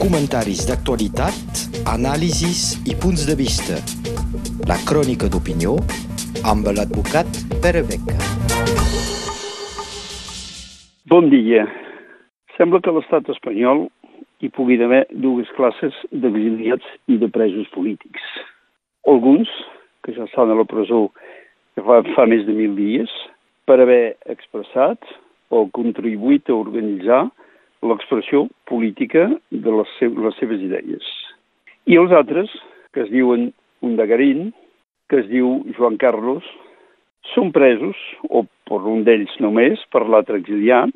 comentaris d'actualitat, anàlisis i punts de vista. La crònica d'opinió amb l'advocat Pere Beca. Bon dia. Sembla que l'estat espanyol hi pugui haver dues classes d'exiliats i de presos polítics. Alguns, que ja estan a la presó fa, fa més de mil dies, per haver expressat o contribuït a organitzar l'expressió política de les, se les seves idees. I els altres, que es diuen un Dagarín, que es diu Joan Carlos, són presos, o per un d'ells només, per l'altre exiliat,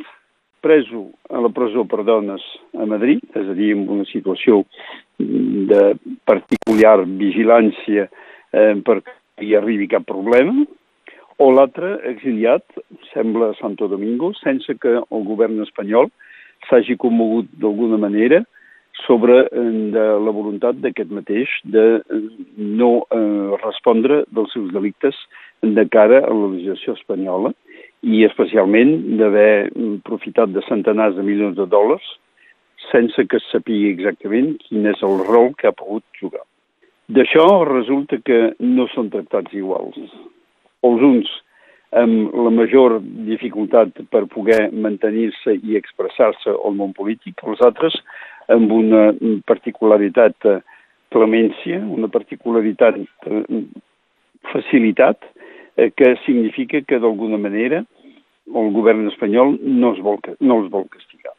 preso a la presó per dones a Madrid, és a dir, en una situació de particular vigilància eh, perquè hi arribi cap problema, o l'altre exiliat, sembla Santo Domingo, sense que el govern espanyol s'hagi commogut d'alguna manera sobre eh, de la voluntat d'aquest mateix de eh, no eh, respondre dels seus delictes de cara a la legislació espanyola i especialment d'haver profitat de centenars de milions de dòlars sense que es sapigui exactament quin és el rol que ha pogut jugar. D'això resulta que no són tractats iguals. Els uns amb la major dificultat per poder mantenir-se i expressar-se al món polític, els altres amb una particularitat eh, clemència, una particularitat eh, facilitat, eh, que significa que d'alguna manera el govern espanyol no, es vol, no els vol castigar.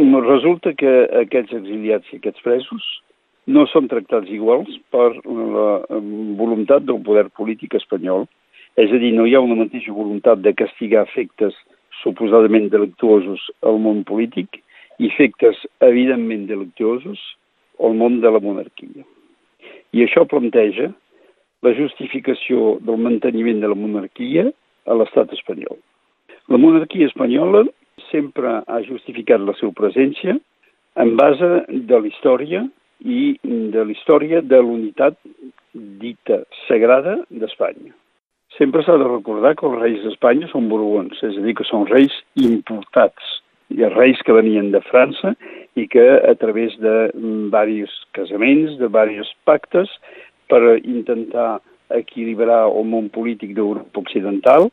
Resulta que aquests exiliats i aquests presos no són tractats iguals per la voluntat del poder polític espanyol és a dir, no hi ha una mateixa voluntat de castigar efectes suposadament delictuosos al món polític i efectes evidentment delictuosos al món de la monarquia. I això planteja la justificació del manteniment de la monarquia a l'estat espanyol. La monarquia espanyola sempre ha justificat la seva presència en base de la història i de la història de l'unitat dita sagrada d'Espanya. Sempre s'ha de recordar que els reis d'Espanya són borbons, és a dir, que són reis importats. Hi ha reis que venien de França i que a través de diversos casaments, de diversos pactes, per intentar equilibrar el món polític d'Europa Occidental,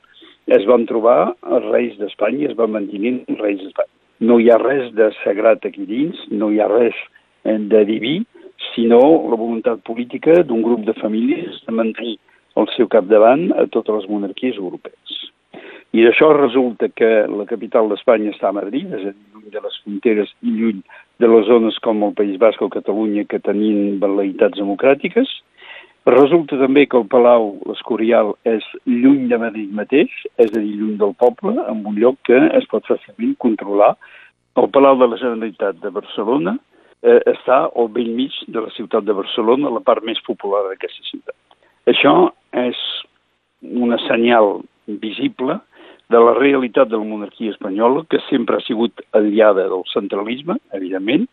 es van trobar els reis d'Espanya i es van mantenir els reis d'Espanya. No hi ha res de sagrat aquí dins, no hi ha res eh, de diví, sinó la voluntat política d'un grup de famílies de mantenir al seu capdavant a totes les monarquies europees. I d'això resulta que la capital d'Espanya està a Madrid, és a dir, lluny de les fronteres i lluny de les zones com el País Basc o Catalunya que tenien velleitats democràtiques. Resulta també que el Palau, l'Escorial, és lluny de Madrid mateix, és a dir, lluny del poble, en un lloc que es pot fàcilment controlar. El Palau de la Generalitat de Barcelona eh, està al vell mig de la ciutat de Barcelona, la part més popular d'aquesta ciutat. Això és una senyal visible de la realitat de la monarquia espanyola, que sempre ha sigut aliada del centralisme, evidentment,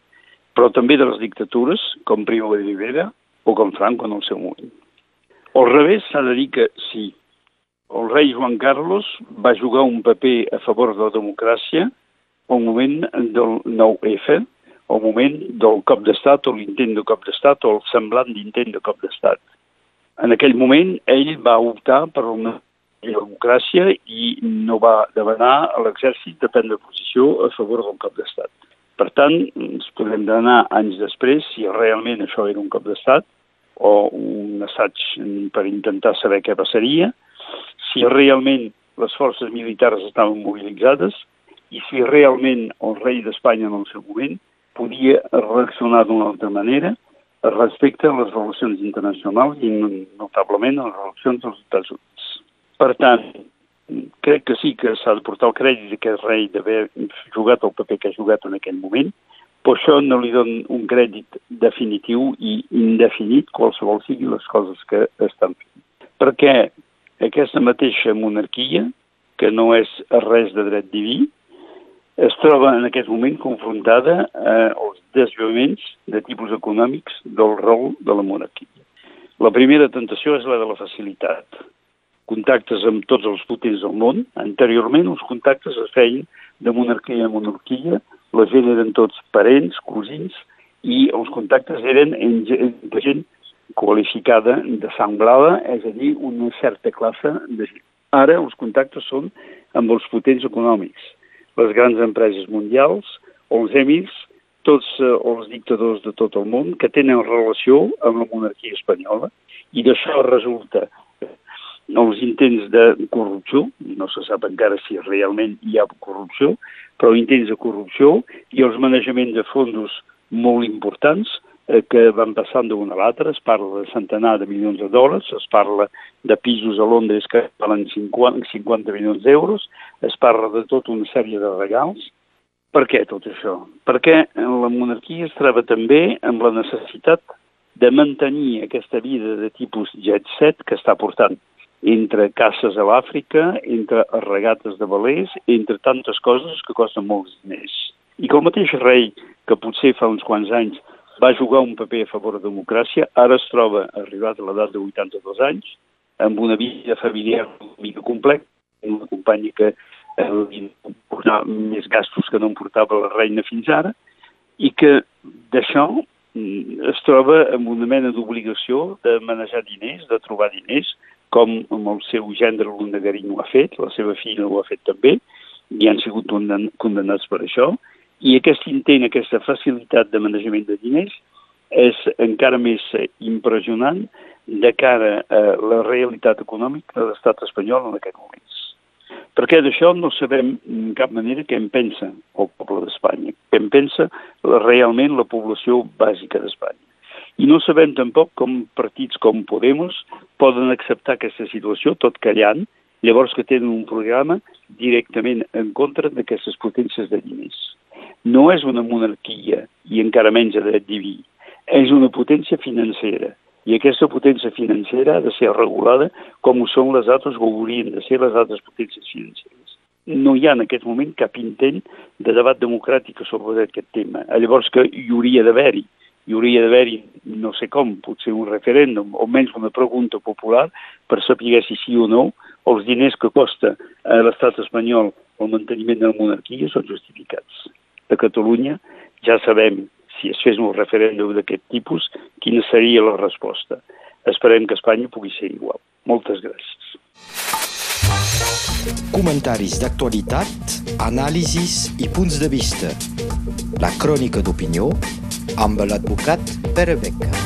però també de les dictatures, com Primo de Rivera o com Franco en el seu moment. Al revés, s'ha de dir que sí, el rei Joan Carlos va jugar un paper a favor de la democràcia al moment del 9F, al moment del cop d'estat o l'intent de cop d'estat o el semblant d'intent de cop d'estat. En aquell moment ell va optar per una democràcia i no va demanar a l'exèrcit de prendre posició a favor del cop d'estat. Per tant, ens podem d'anar anys després si realment això era un cop d'estat o un assaig per intentar saber què passaria, si realment les forces militars estaven mobilitzades i si realment el rei d'Espanya en el seu moment podia reaccionar d'una altra manera respecte a les relacions internacionals i notablement a les relacions dels Estats Units. Per tant, crec que sí que s'ha de portar el crèdit d'aquest rei d'haver jugat el paper que ha jugat en aquell moment, però això no li dona un crèdit definitiu i indefinit qualsevol sigui les coses que estan fent. Perquè aquesta mateixa monarquia, que no és res de dret diví, es troba en aquest moment confrontada eh, als desviaments de tipus econòmics del rol de la monarquia. La primera tentació és la de la facilitat. Contactes amb tots els potents del món. Anteriorment, els contactes es feien de monarquia a monarquia la gent eren tots parents, cosins, i els contactes eren entre gent qualificada de sang blava, és a dir, una certa classe de gent. Ara els contactes són amb els potents econòmics, les grans empreses mundials, els emirs, tots eh, els dictadors de tot el món que tenen relació amb la monarquia espanyola i d'això resulta els intents de corrupció, no se sap encara si realment hi ha corrupció, però intents de corrupció i els manejaments de fondos molt importants eh, que van passant d'un a l'altre, es parla de centenar de milions de dòlars, es parla de pisos a Londres que valen 50, 50 milions d'euros, es parla de tota una sèrie de regals, per què tot això? Perquè la monarquia es troba també amb la necessitat de mantenir aquesta vida de tipus jet set que està portant entre caces a l'Àfrica, entre regates de velers, entre tantes coses que costen molts diners. I que el mateix rei, que potser fa uns quants anys va jugar un paper a favor de democràcia, ara es troba, arribat a l'edat de 82 anys, amb una vida familiar mica complexa, una companya que eh, portar més gastos que no em portava la reina fins ara, i que d'això mm, es troba amb una mena d'obligació de manejar diners, de trobar diners, com amb el seu gendre l'Undagarín ho ha fet, la seva filla ho ha fet també, i han sigut condemnats per això, i aquest intent, aquesta facilitat de manejament de diners és encara més impressionant de cara a la realitat econòmica de l'estat espanyol en aquest moment. Perquè d'això no sabem en cap manera què en pensa el poble d'Espanya, què en pensa realment la població bàsica d'Espanya. I no sabem tampoc com partits com Podemos poden acceptar aquesta situació tot callant, llavors que tenen un programa directament en contra d'aquestes potències de diners. No és una monarquia, i encara menys a dret diví, és una potència financera, i aquesta potència financera ha de ser regulada com ho són les altres o haurien de ser les altres potències financeres. No hi ha en aquest moment cap intent de debat democràtic sobre aquest tema. Llavors que hi hauria d'haver-hi, hi hauria d'haver-hi, no sé com, potser un referèndum o menys una pregunta popular per saber si sí o no els diners que costa a l'estat espanyol el manteniment de la monarquia són justificats. A Catalunya ja sabem si es fes un referèndum d'aquest tipus, quina seria la resposta. Esperem que Espanya pugui ser igual. Moltes gràcies. Comentaris d'actualitat, anàlisis i punts de vista. La crònica d'opinió amb l'advocat Pere Beca.